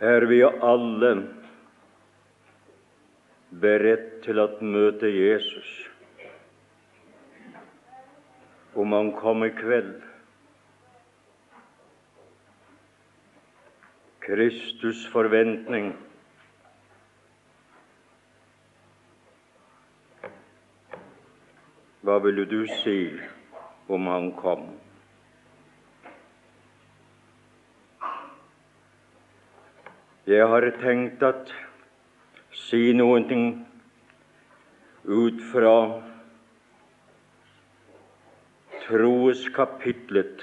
er vi alle beredt til å møte Jesus. Om han kom i kveld. Kristus' forventning Hva ville du si om han kom? Jeg har tenkt at si noen ting ut fra troeskapitlet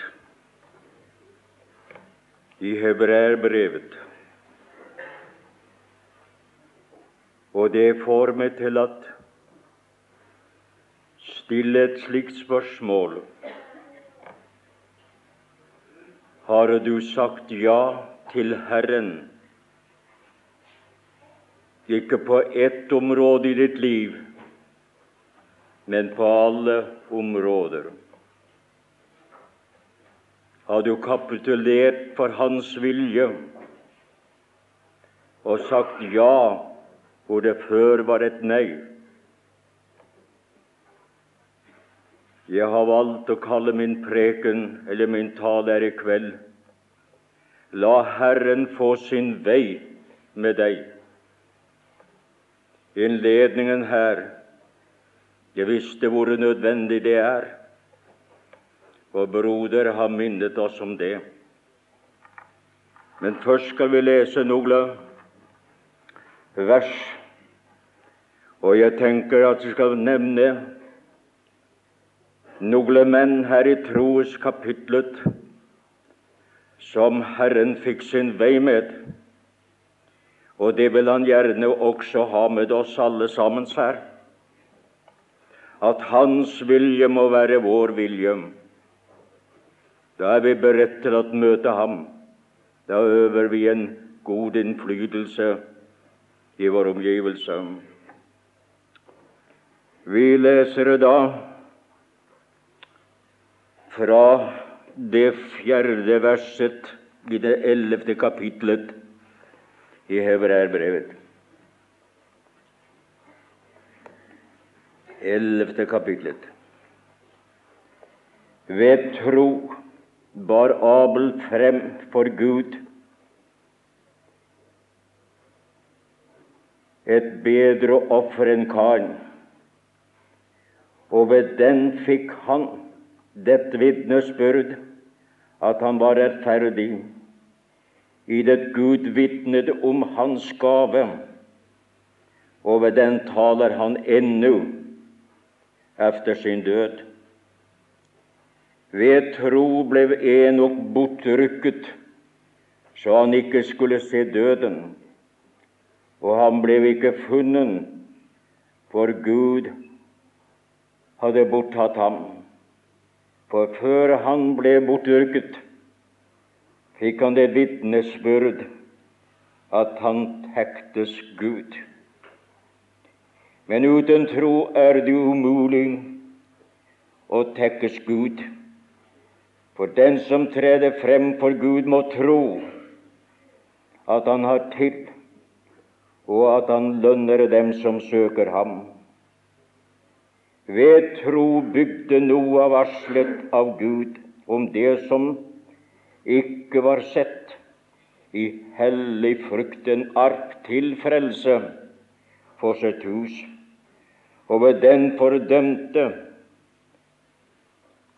i Hebreerbrevet. Og det får meg til at stille et slikt spørsmål. Har du sagt ja til Herren ikke på ett område i ditt liv, men på alle områder. Har du kapitulert for Hans vilje og sagt ja hvor det før var et nei? Jeg har valgt å kalle min preken eller min tale her i kveld La Herren få sin vei med deg innledningen her. Jeg visste hvor nødvendig det er, og broder har minnet oss om det. Men først skal vi lese noen vers, og jeg tenker at vi skal nevne noen menn her i troskapitlet som Herren fikk sin vei med. Og det vil han gjerne også ha med oss alle sammen her. At Hans vilje må være vår vilje. Da er vi beredt til å møte Ham. Da øver vi en god innflytelse i vår omgivelse. Vi leser da fra det fjerde verset i det ellevte kapitlet i Hebreerbrevet. Ellevte kapitlet. Ved tro bar Abel frem for Gud et bedre offer enn Karen, og ved den fikk han dette vitnesbyrd at han var rettferdig i det Gud vitnet om hans gave, og ved den taler han ennå efter sin død. Ved tro ble Enok bortrykket, så han ikke skulle se døden, og han ble ikke funnet, for Gud hadde borttatt ham. For før han ble bortrykket, fikk han det vitnesbyrd at han tektes Gud. Men uten tro er det umulig å tekkes Gud. For den som treder frem for Gud, må tro at Han har til, og at Han lønner dem som søker Ham. Ved tro bygde Noah varslet av Gud om det som ikke var sett, i hellig frukt en ark til frelse for sitt hus, og ved den fordømte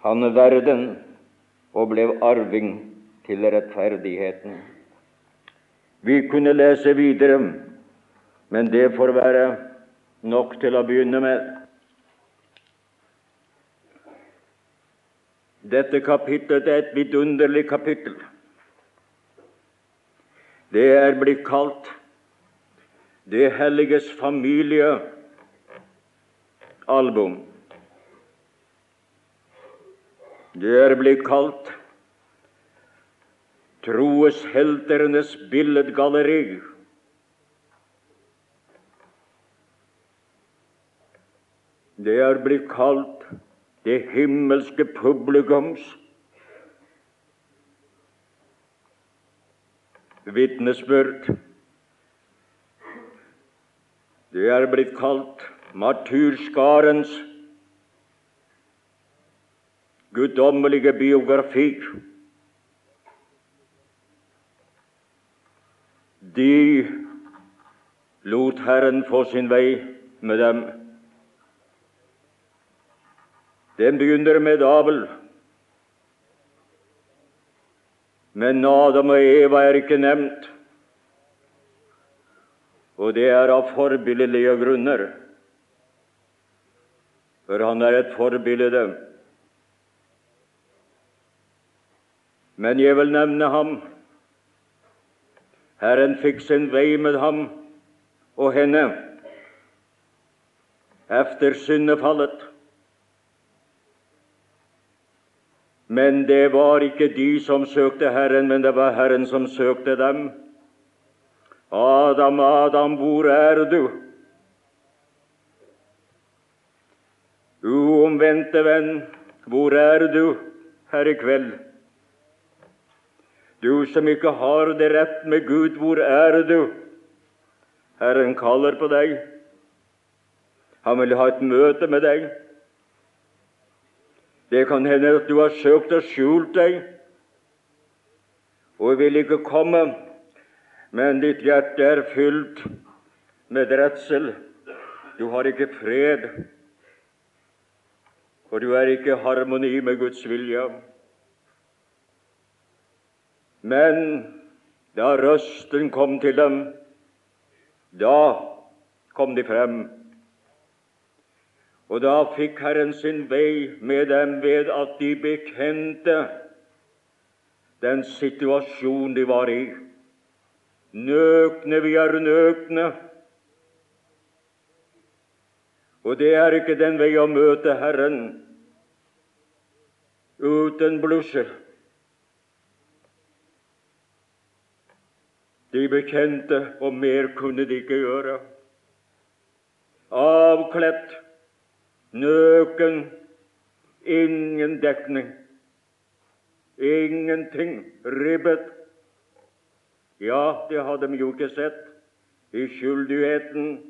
han verden og ble arving til rettferdigheten. Vi kunne lese videre, men det får være nok til å begynne med. Dette kapittelet er et vidunderlig kapittel. Det er blitt kalt Det helliges familiealbum. Det er blitt kalt troeshelternes billedgalleri. Det er blitt kalt det himmelske publikums vitnesbyrd. Det er blitt kalt martyrskarens guddommelige biografi. De lot Herren få sin vei med dem. Den begynner med Abel. Men Adam og Eva er ikke nevnt, og det er av forbilledlige grunner, for han er et forbilde. Men jeg vil nevne ham. Herren fikk sin vei med ham og henne efter syndefallet. Men det var ikke de som søkte Herren, men det var Herren som søkte dem. Adam, Adam, hvor er du? Uomvendte venn, hvor er du her i kveld? Du som ikke har det rett med Gud, hvor er du? Herren kaller på deg. Han vil ha et møte med deg. Det kan hende at du har søkt og skjult deg og vil ikke komme, men ditt hjerte er fylt med redsel. Du har ikke fred, for du er ikke i harmoni med Guds vilje. Men da røsten kom til dem, da kom de frem. Og da fikk Herren sin vei med dem ved at de bekjente den situasjonen de var i. Nøkne, vi er nøkne. Og det er ikke den vei å møte Herren uten blusser. De bekjente, og mer kunne de ikke gjøre. Avkledt, nøken, ingen dekning, ingenting, ribbet. Ja, det hadde de jo ikke sett. I skyldigheten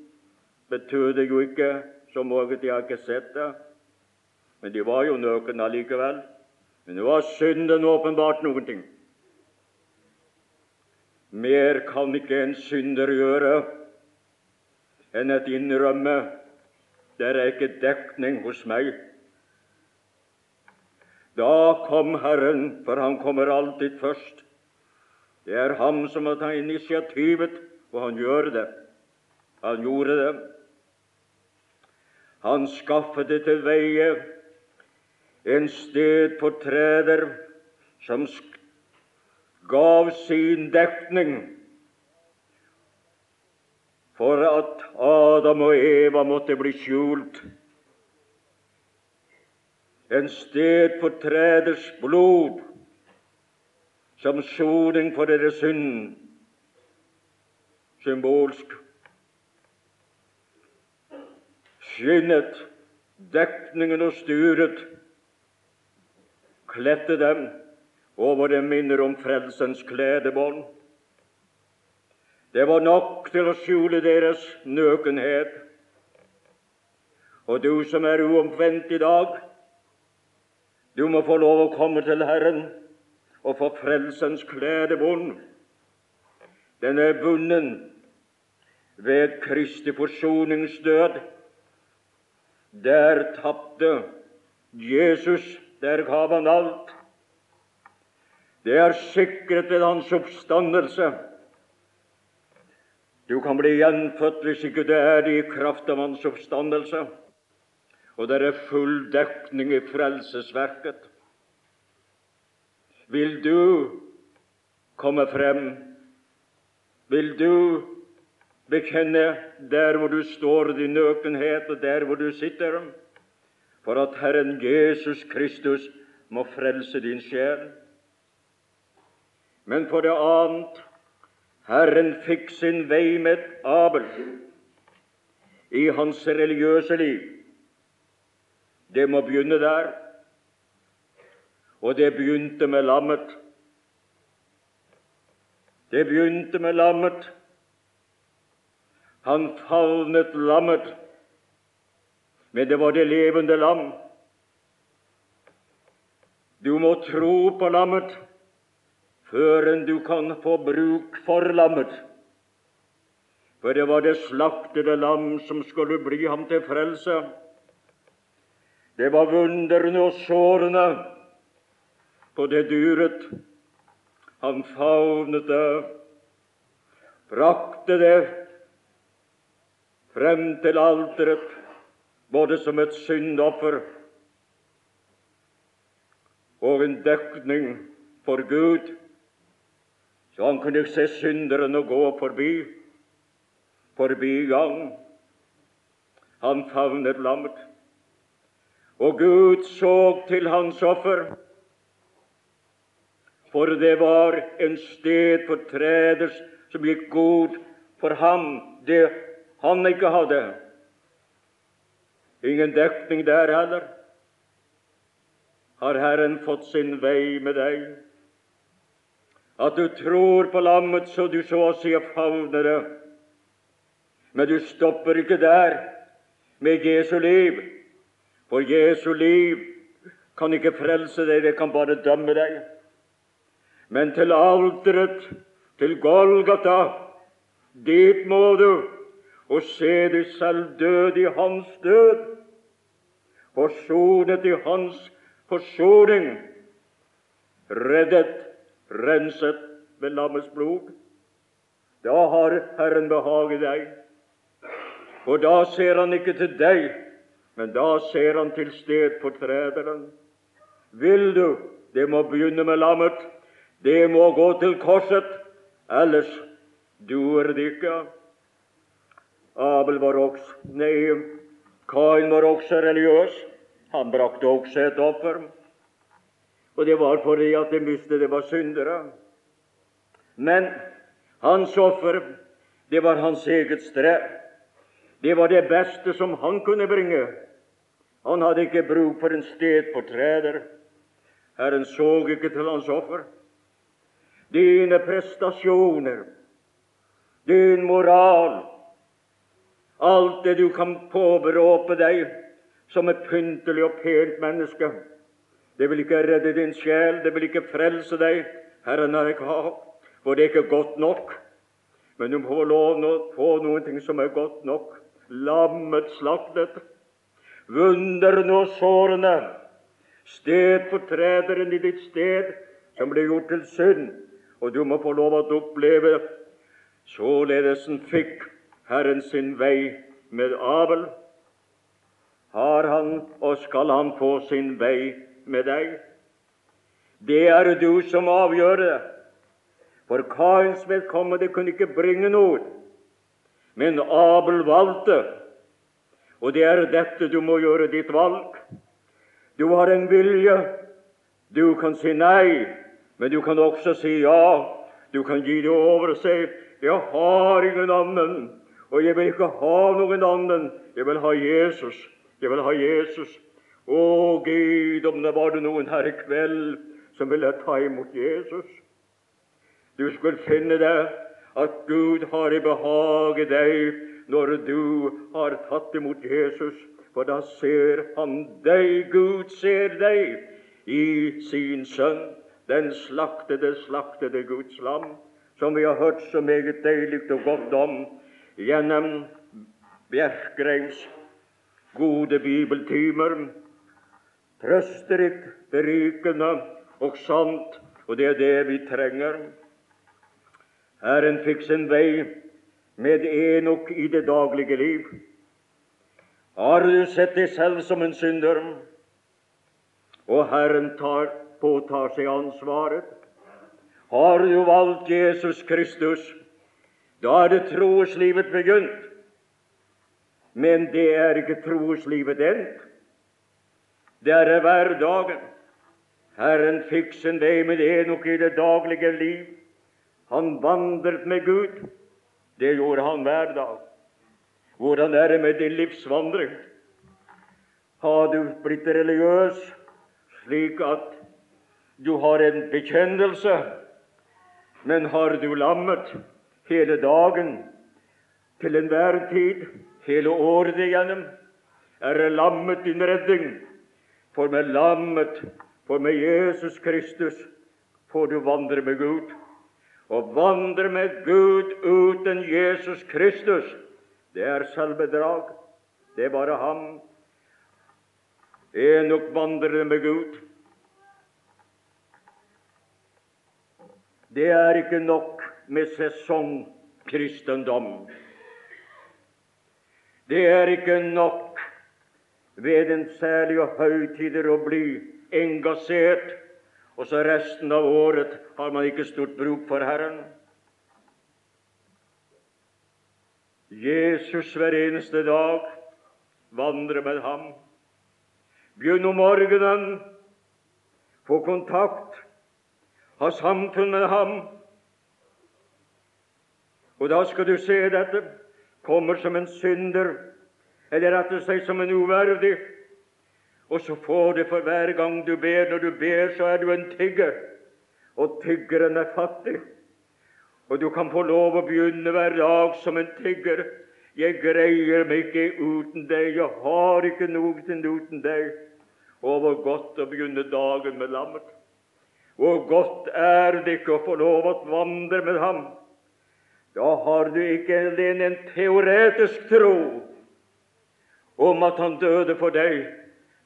betød det jo ikke så meget de har ikke sett det. Men de var jo nøken allikevel. Men det var synden åpenbart noen ting. Mer kan ikke en synder gjøre enn et innrømme det er ikke dekning hos meg. Da kom Herren, for Han kommer alltid først. Det er Ham som må ta initiativet, og Han gjør det. Han gjorde det. Han skaffet det til veie en træder som gav sin dekning for at Adam og Eva måtte bli skjult. En sted for træders blod som soning for deres synd, symbolsk. Skinnet, dekningen og sturet kledde dem og hvor det minner om frelsens kledebånd. Det var nok til å skjule deres nøkenhet. Og du som er uomvendt i dag, du må få lov å komme til Herren og få frelsens kledebånd. Den er bunden ved Kristi forsoningsdød. Der tapte Jesus, der gav han alt. Det er sikret ved hans oppstandelse. Du kan bli gjenfødt hvis ikke det er det i kraft av hans oppstandelse. Og det er full dekning i frelsesverket. Vil du komme frem? Vil du bekjenne der hvor du står, din nøkenhet, og der hvor du sitter, for at Herren Jesus Kristus må frelse din sjel? Men for det annet Herren fikk sin vei med Abel i hans religiøse liv. Det må begynne der. Og det begynte med lammet. Det begynte med lammet. Han favnet lammet, men det var det levende lam. Du må tro på lammet før enn du kan få bruk for lammet. For det var det slaktede lam som skulle bli ham til frelse. Det var vundrene og sårene på det dyret. Han favnet det, brakte det frem til alteret, både som et syndoffer og en dekning for Gud, så han kunne se synderen og gå forbi, forbi gang. Han favnet lammet, og Gud så til hans offer, for det var en sted for treders som gikk god for ham, det han ikke hadde. Ingen dekning der heller har Herren fått sin vei med deg. At du tror på lammet så du så å si favner det. Men du stopper ikke der med Jesu liv, for Jesu liv kan ikke frelse deg, det kan bare dømme deg. Men til alteret, til Golgata, dit må du, og se deg selv død i hans død, forsonet i hans forsoning, reddet, renset ved lammets blod. Da har Herren behag i deg. Og da ser han ikke til deg, men da ser han til stedfortrederen. Vil du, det må begynne med lammet, det må gå til korset, ellers duer det ikke. Abel var også Nei, Kain var også religiøs. Han brakte også et offer, og det var fordi at det var syndere. Men hans offer, det var hans eget strev. Det var det beste som han kunne bringe. Han hadde ikke bruk for en stedfortreder. Herren så ikke til hans offer. Dine prestasjoner, din moral, alt det du kan påberope deg, som et pyntelig og pent menneske. Det vil ikke redde din sjel, det vil ikke frelse deg. Herren har ikke hatt, for det er ikke godt nok. Men du må få lov å få noe som er godt nok. Lammet slaktet, vunderne og sårene, stedfortrederen i ditt sted, som ble gjort til synd, og du må få lov å oppleve således fikk Herren sin vei med Abel har han og skal han få sin vei med deg. Det er du som avgjør det. For Kains vedkommende kunne ikke bringe noe, men Abel valgte. Og det er dette du må gjøre ditt valg. Du har en vilje. Du kan si nei, men du kan også si ja. Du kan gi det over og si 'Jeg har ingen annen, og jeg vil ikke ha noen annen. Jeg vil ha Jesus.' Jeg vil ha Jesus. Å Gud, om det var noen her i kveld som ville ta imot Jesus. Du skulle finne det at Gud har i behag i deg når du har tatt imot Jesus, for da ser han deg. Gud ser deg i sin sønn, den slaktede, slaktede Guds lam, som vi har hørt så meget deilig og godt om gjennom Bjerkreims gode bibeltimer. Trøsterikt, berikende og sant, og det er det vi trenger. Herren fikk sin vei med Enok i det daglige liv. Har du sett deg selv som en synder, og Herren tar, påtar seg ansvaret? Har du valgt Jesus Kristus, da er det troslivet begynt. Men det er ikke troslivet endt. Det er hverdagen. Herren fikk sin vei med Enok i det daglige liv. Han vandret med Gud. Det gjorde han hver dag. Hvordan er det med din livsvandring? Har du blitt religiøs slik at du har en bekjennelse, Men har du lammet hele dagen, til enhver tid, hele året igjennom, er det lammet din redding. For med lammet, for med Jesus Kristus, får du vandre med Gud. Å vandre med Gud uten Jesus Kristus, det er selvbedrag. Det er bare ham. Enok vandrer med Gud. Det er ikke nok med sesongkristendom. Det er ikke nok ved den særlige høytider å bli engasjert, og så resten av året har man ikke stort bruk for Herren. Jesus hver eneste dag vandre med ham. Begynn om morgenen, få kontakt ha samfunn med ham. Og da skal du se dette kommer som en synder, eller rett seg som en uverdig. Og så får du for hver gang du ber. Når du ber, så er du en tigger, og tiggeren er fattig. Og du kan få lov å begynne hver dag som en tigger. Jeg greier meg ikke uten deg, jeg har ikke noe uten deg. Og hvor godt å begynne dagen med lammet. Hvor godt er det ikke å få lov å vandre med ham? Da har du ikke alene en teoretisk tro om at han døde for deg,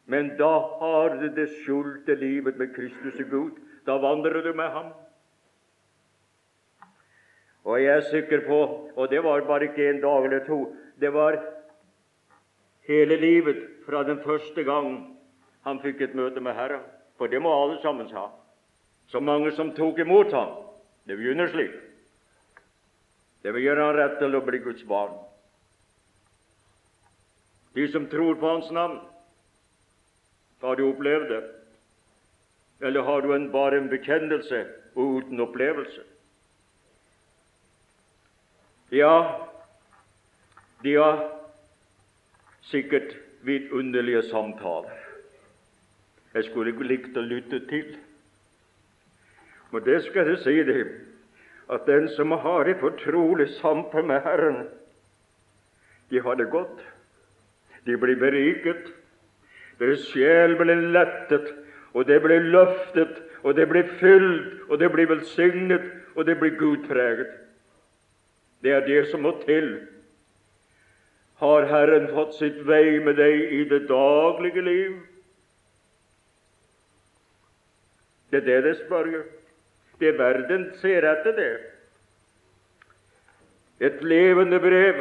men da har du det skjulte livet med Kristus i Gud. Da vandrer du med ham. Og jeg er sikker på Og det var bare ikke en dag eller to. Det var hele livet fra den første gang han fikk et møte med Herren. For det må alle sammen ha så mange som tok imot ham. Det begynner slik. Det vil gjøre han rett til å bli Guds barn. De som tror på Hans navn, har du opplevd det? Eller har du en, bare en bekjennelse uten opplevelse? Ja, de har sikkert vidunderlige samtaler. Jeg skulle likt å lytte til. Men det skal jeg si det, at den som har et fortrolig samtale med Herren, de har det godt. De blir beriket. Deres sjel blir lettet, og det blir løftet, og det blir fylt, og det blir velsignet, og det blir gudpreget. Det er det som må til. Har Herren fått sitt vei med deg i det daglige liv? Det er det det spør. Det verden ser etter det. Et levende brev,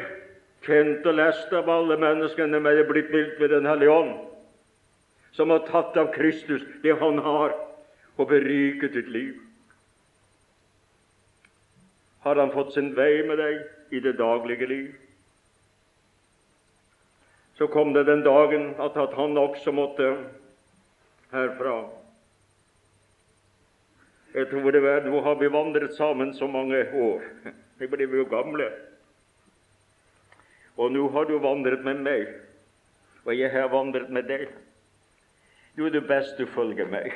kjent og lest av alle menneskene, men er blitt vilt ved Den hellige ånd, som har tatt av Kristus det Han har, og beriket ditt liv. Har Han fått sin vei med deg i det daglige liv? Så kom det den dagen at, han også måtte herfra jeg tror det var, Nå har vi vandret sammen så mange år. Vi ble jo gamle. Og nå har du vandret med meg, og jeg har vandret med deg. Nå er det best du følger meg.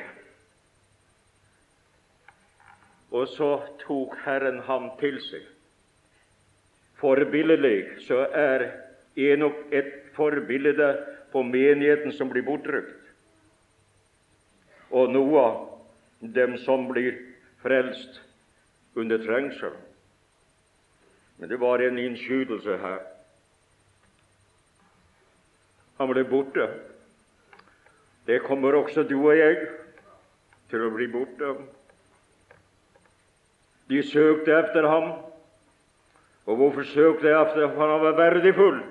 Og så tok Herren ham til seg. Forbilledlig så er Enok et forbilde på menigheten som blir bortrykt. Og Noah dem som blir frelst under trengsel. Men det var en innskytelse her. Han ble borte. Det kommer også du og jeg til å bli borte. De søkte efter ham. Og hvorfor søkte de efter ham? Han var verdifull.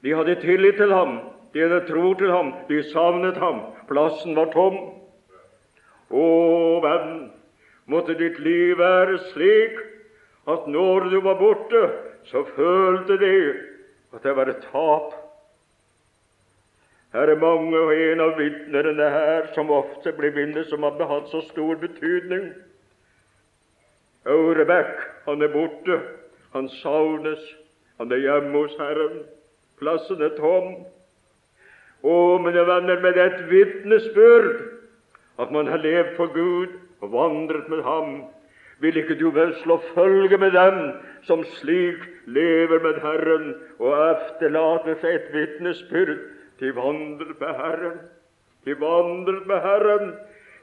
De hadde tillit til ham, de hadde tro til ham, de savnet ham. Plassen var tom. Å, venn, måtte ditt liv være slik at når du var borte, så følte de at det var et tap. Her er mange, og en av vitnerne her som ofte blir minnet, som har hatt så stor betydning. Aurebekk, han er borte. Han savnes. Han er hjemme hos Herren. Plassen er tom. Å, mine venner, med et vitnesbyrd at man har levd for Gud og vandret med Ham. Vil ikke du vel slå følge med dem som slik lever med Herren og efterlater seg et vitnesbyrd til vandret med Herren? De vandret med Herren.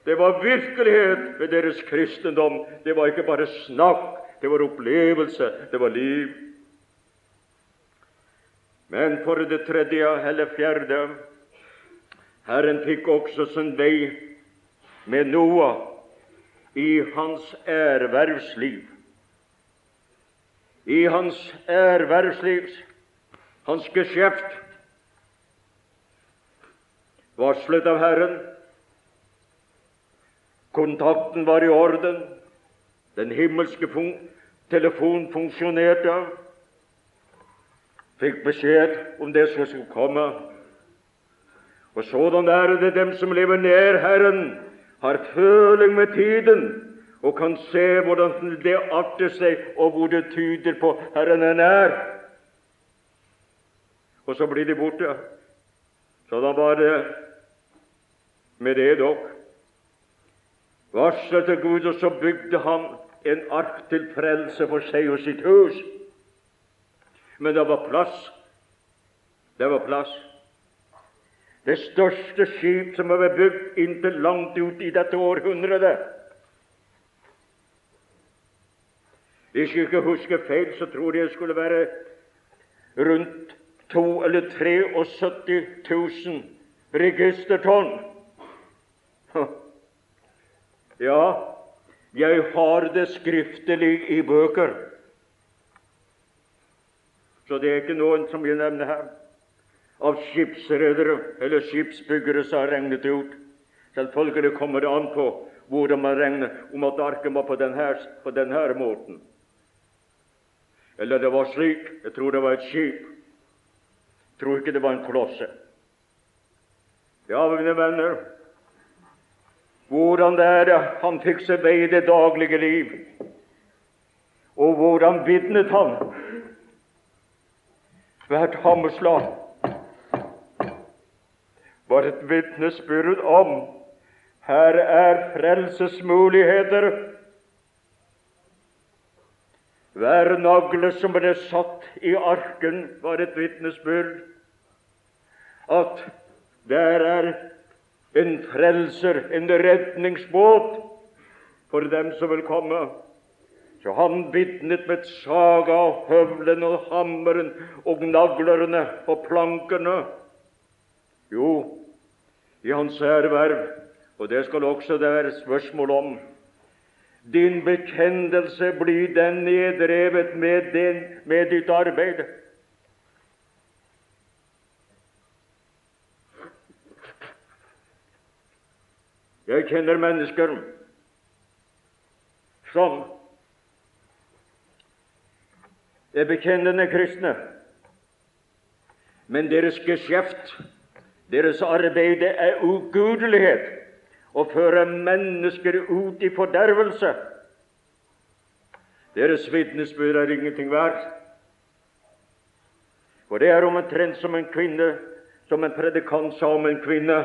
Det var virkelighet ved deres kristendom. Det var ikke bare snakk, det var opplevelse, det var liv. Men for det tredje eller fjerde Herren fikk også sin vei med Noah i hans ervervsliv. I hans ervervsliv, hans geskjeft, varslet av Herren. Kontakten var i orden. Den himmelske telefon funksjonerte. Fikk beskjed om det som skulle komme. Og sådan er det dem som lever nær Herren, har føling med tiden og kan se hvordan det arter seg, og hvor det tyder på Herren er nær. Og så blir de borte. Så da var det med det dog. Varslet Gud, og så bygde han en ark til frelse for seg og sitt hus. Men det var plass. Det var plass. Det største skip som har vært bygd inntil langt ut i dette århundret. Hvis jeg ikke husker feil, så tror jeg det skulle være rundt to eller 73 000 registertonn. Ja, jeg har det skriftlig i bøker, så det er ikke noen som jeg nevner her av skipsredere eller skipsbyggere som har regnet det ut. Selvfølgelig kommer det an på hvordan man regner om at arket var på denne, på denne måten. Eller det var slik. Jeg tror det var et skip. Tror ikke det var en klosse. Ja, mine venner, hvordan det er han fikk seg vei i det daglige liv, og hvordan vitnet han hvert hammerslag var et vitnesbyrd om her er frelsesmuligheter. Hver nagle som ble satt i arken, var et vitnesbyrd at der er en frelser, en redningsbåt, for dem som vil komme. Så han vitnet med saga og høvelen og hammeren og naglerne og plankene. Jo, i hans erverv, og det skal også det være spørsmål om. Din bekjennelse blir den nedrevet med, din, med ditt arbeid. Jeg kjenner mennesker som er bekjennende kristne, men deres geskjeft deres arbeid er ugudelighet og fører mennesker ut i fordervelse. Deres vitnesbyrd er ingenting verdt. For det er omtrent som en kvinne, som en predikant sa om en kvinne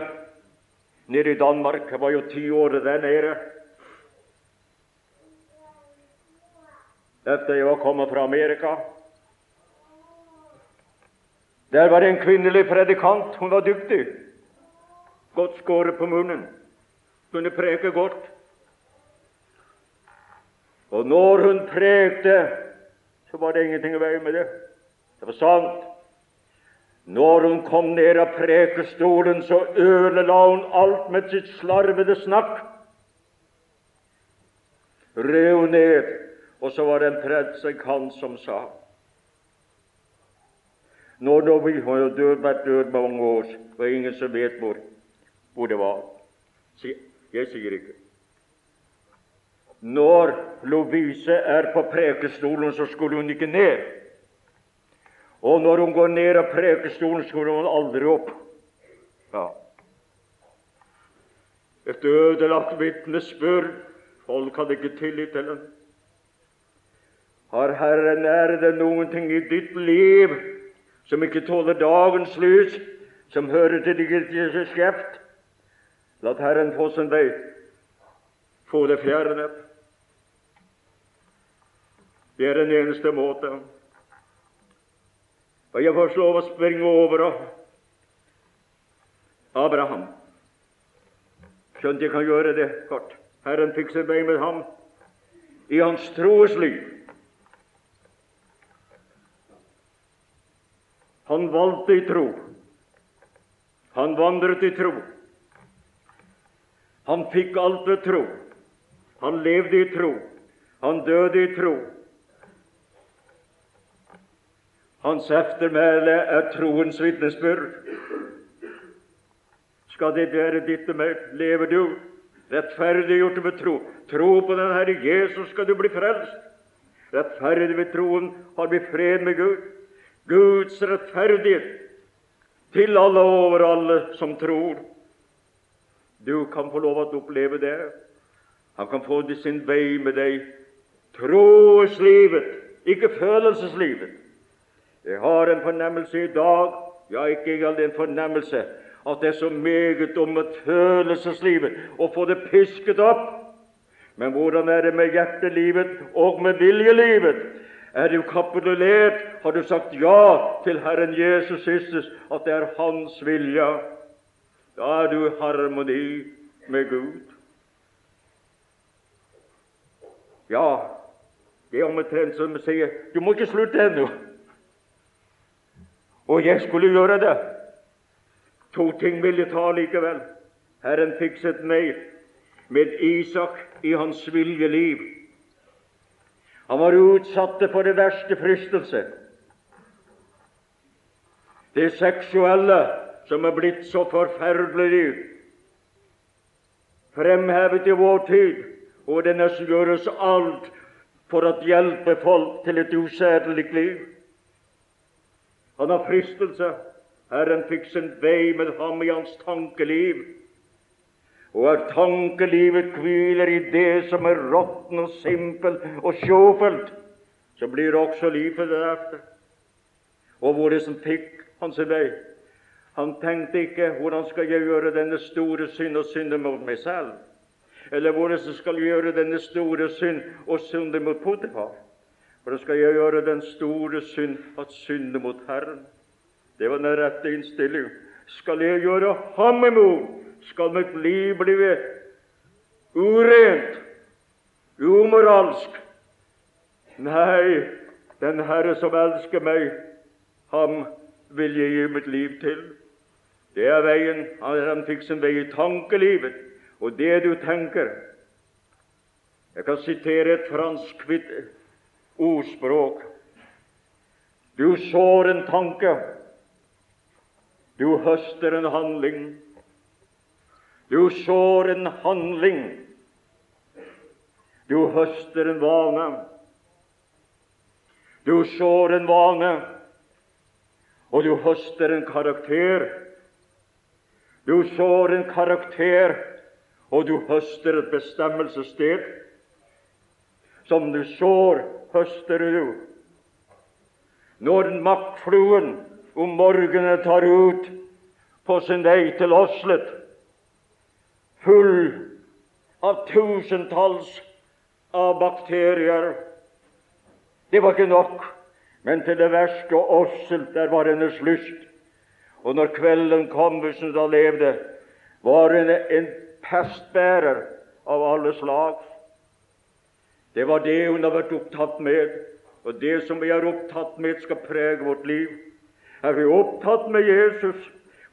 nede i Danmark. Jeg var jo ti år der nede. Etter jeg var kommet fra Amerika. Der var det en kvinnelig predikant. Hun var dyktig. Godt skåret på munnen. Kunne preke godt. Og når hun prekte, så var det ingenting i veien med det. Det var sant. Når hun kom ned av prekestolen, så ødela hun alt med sitt slarvede snakk. Rev ned, og så var det en predikant som sa nå når vi har død, vært død mange år, og ingen som vet hvor, hvor det var. Jeg sier ikke. Når Lovise er på prekestolen, så skulle hun ikke ned. Og når hun går ned av prekestolen, skulle hun aldri opp. Ja. Et ødelagt vitnesbyrd. Folk hadde ikke tillit til henne. Har Herren er det noen ting i ditt liv som ikke tåler dagens lys, som hører til ditt skjeft. La Herren få sin vei, få det fjernet. Det er den eneste måte. Og jeg får lov å springe over Abraham. Skjønt jeg kan gjøre det kort. Herren fikser vei med ham i hans troes liv. Han valgte i tro. Han vandret i tro. Han fikk alt ved tro. Han levde i tro. Han døde i tro. Hans eftermæle er troens vitnesbyrd. Skal det være ditt og meg? Lever du rettferdiggjort ved tro? Tro på den Herre Jesus, skal du bli frelst. Rettferdig ved troen har vi fred med Gud. Guds rettferdighet til alle over alle som tror. Du kan få lov til å oppleve det. Han kan få det sin vei med deg. Troeslivet, ikke følelseslivet. Jeg har en fornemmelse i dag, ja, ikke engang en fornemmelse, at det er så meget om et følelseslivet å få det pisket opp. Men hvordan er det med hjertelivet og med viljelivet? Er du kapitulert? Har du sagt ja til Herren Jesus Kristus, at det er Hans vilje? Da er du i harmoni med Gud. Ja, det er omtrent som å si du må ikke slutte ennå. Og jeg skulle gjøre det. To ting vil jeg ta likevel. Herren fikset meg med Isak i hans viljeliv. Han var utsatt for det verste fristelse. Det seksuelle som er blitt så forferdelig fremhevet i vår tid, og det nesten gjøres alt for å hjelpe folk til et usedelig liv. Han har fristelse. Herren fikk sin vei med ham i hans tankeliv og at tankelivet hviler i det som er råtten og simpelt og sjåfelt, så blir også livet deretter. Og hvor det som fikk han sin vei. Han tenkte ikke 'hvordan skal jeg gjøre denne store synd og synde mot meg selv', eller 'hvordan skal jeg gjøre denne store synd og synde mot Potifar'. Hvordan skal jeg gjøre den store synd at synde mot Herren? Det var den rette innstilling. Skal jeg gjøre ham imot? skal mitt liv bli urent, umoralsk. Nei, den Herre som elsker meg, ham vil jeg gi mitt liv til. Det er veien. Han fikk sin vei i tankelivet, og det du tenker. Jeg kan sitere et fransk ordspråk. Du sår en tanke, du høster en handling. Du sår en handling. Du høster en vane. Du sår en vane, og du høster en karakter. Du sår en karakter, og du høster et bestemmelsessted. Som du sår, høster du. Når makkfluen om morgenen tar ut på sin vei til Oslet, full av tusentalls av bakterier. Det var ikke nok, men til det verste Oslet, der var hennes lyst. Og når kvelden kom, hvis hun da levde, var hun en pestbærer av alle slag. Det var det hun har vært opptatt med, og det som vi er opptatt med, skal prege vårt liv. Er vi opptatt med Jesus,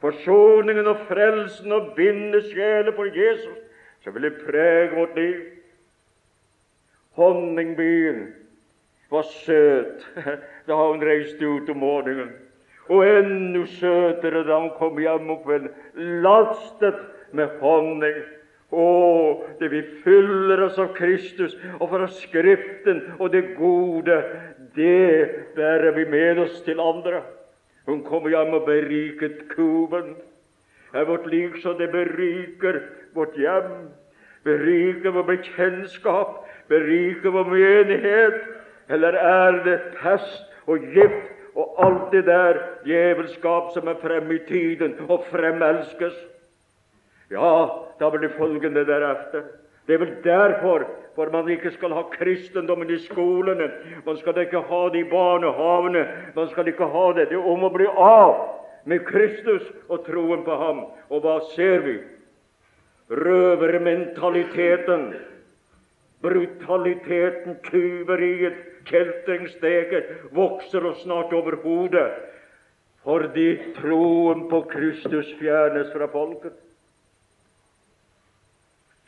forsoningen og frelsen og binde sjeler for Jesus, så vil det prege vårt liv. Honningbyen var søt da hun reiste ut om morgenen, og enda søtere da hun kom hjem om kvelden, lastet med honning. Å, det vi fyller oss av Kristus og fra Skriften og det gode, det bærer vi med oss til andre. Hun kom hjem og beriket kuben. Er vårt liv så det beriker vårt hjem, beriker vår bekjentskap, beriker vår menighet? Eller er det pest og gift og alt det der djevelskap som er fremme i tiden og fremelskes? Ja, da blir det følgende deretter. Det er vel derfor for man ikke skal ha kristendommen i skolene. Man skal ikke ha det i barnehavene. Man skal ikke ha det. Det er om å bli av med Kristus og troen på ham. Og hva ser vi? Røvermentaliteten, brutaliteten, tyveriet, kjeltringsteget vokser oss snart over hodet fordi troen på Kristus fjernes fra folket.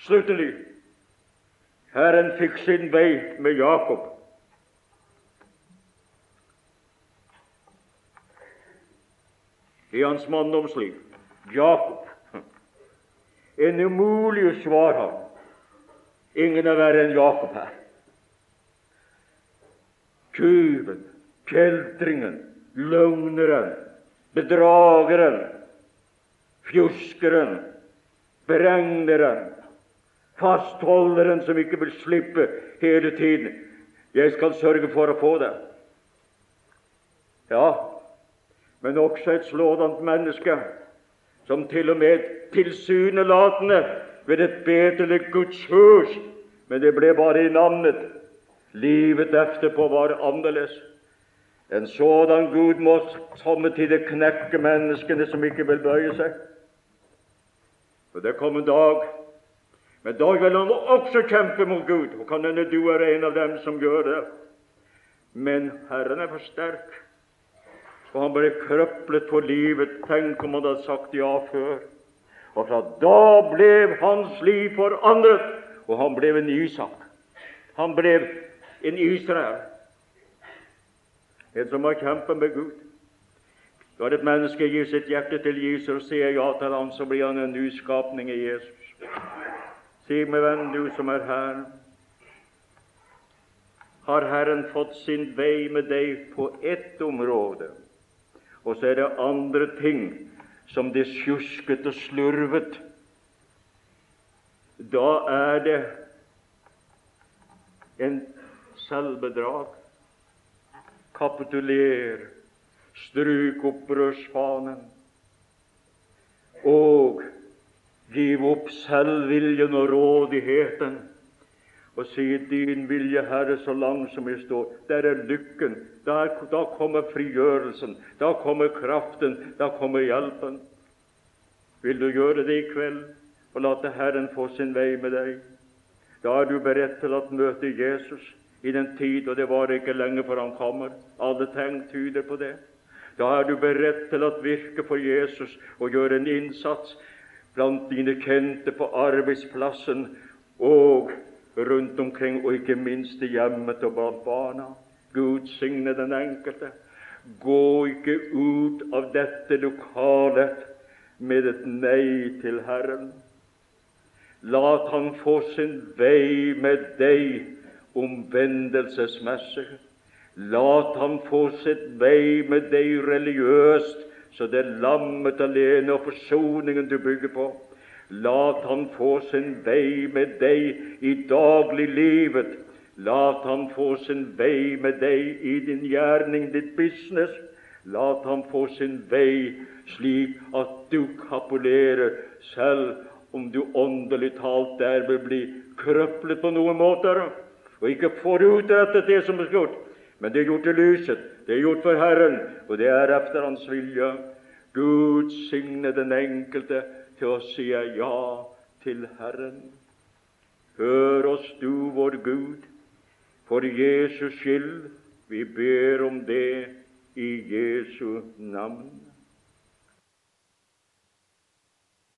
Sluttelig Herren fikk sin vei med Jakob. I hans manndomsliv. Jakob. En umulig svar har. Ingen er verre enn Jakob her. Tyven, kjeltringen, løgneren, bedrageren, fjuskeren, beregneren, fastholderen som ikke vil slippe hele tiden. Jeg skal sørge for å få det. Ja, men også et slådant menneske som til og med tilsynelatende ved et bedelig Guds hus, men det ble bare i navnet. Livet etterpå var annerledes. En sådan Gud må somme tider knekke menneskene som ikke vil bøye seg. For det kom en dag men da vil han også kjempe mot Gud, og kan hende du er en av dem som gjør det. Men Herren er for sterk, og han ble krøplet for livet. Tenk om han hadde sagt ja før. Og fra da ble hans liv forandret, og han ble en Isak. Han ble en Israel, en som har kjempet med Gud. Når et menneske gir sitt hjerte til Jesus og sier ja til ham, så blir han en nyskapning i Jesus. Si meg, venn, du som er her, har Herren fått sin vei med deg på ett område, og så er det andre ting som det sjusket og slurvet. Da er det en selvbedrag. Kapituler, stryk opprørsfanen og Giv opp selvviljen og rådigheten og si 'Din vilje, Herre, så langt som jeg står'. Der er lykken. Der, da kommer frigjørelsen. Da kommer kraften. Da kommer hjelpen. Vil du gjøre det i kveld og late Herren få sin vei med deg? Da er du beredt til å møte Jesus i den tid, og det var ikke lenge før han kommer. Alle tegn tyder på det. Da er du beredt til å virke for Jesus og gjøre en innsats blant dine kjente på arbeidsplassen og rundt omkring, og ikke minst i hjemmet og blant barna. Gud signe den enkelte. Gå ikke ut av dette lokalet med et nei til Herren. Lat Han få sin vei med deg omvendelsesmessig. Lat Han få sitt vei med deg religiøst så det er lammet alene og forsoningen du bygger på. Lat han få sin vei med deg i dagliglivet. Lat han få sin vei med deg i din gjerning, ditt business. Lat han få sin vei slik at du kapulerer, selv om du åndelig talt der vil bli krøplet på noen måter, og ikke får utrettet det som er gjort. Men det er gjort i lyset, det er gjort for Herren, og det er efter Hans vilje. Gud signe den enkelte til å si ja til Herren. Hør oss, du vår Gud, for Jesus skyld. Vi ber om det i Jesu navn.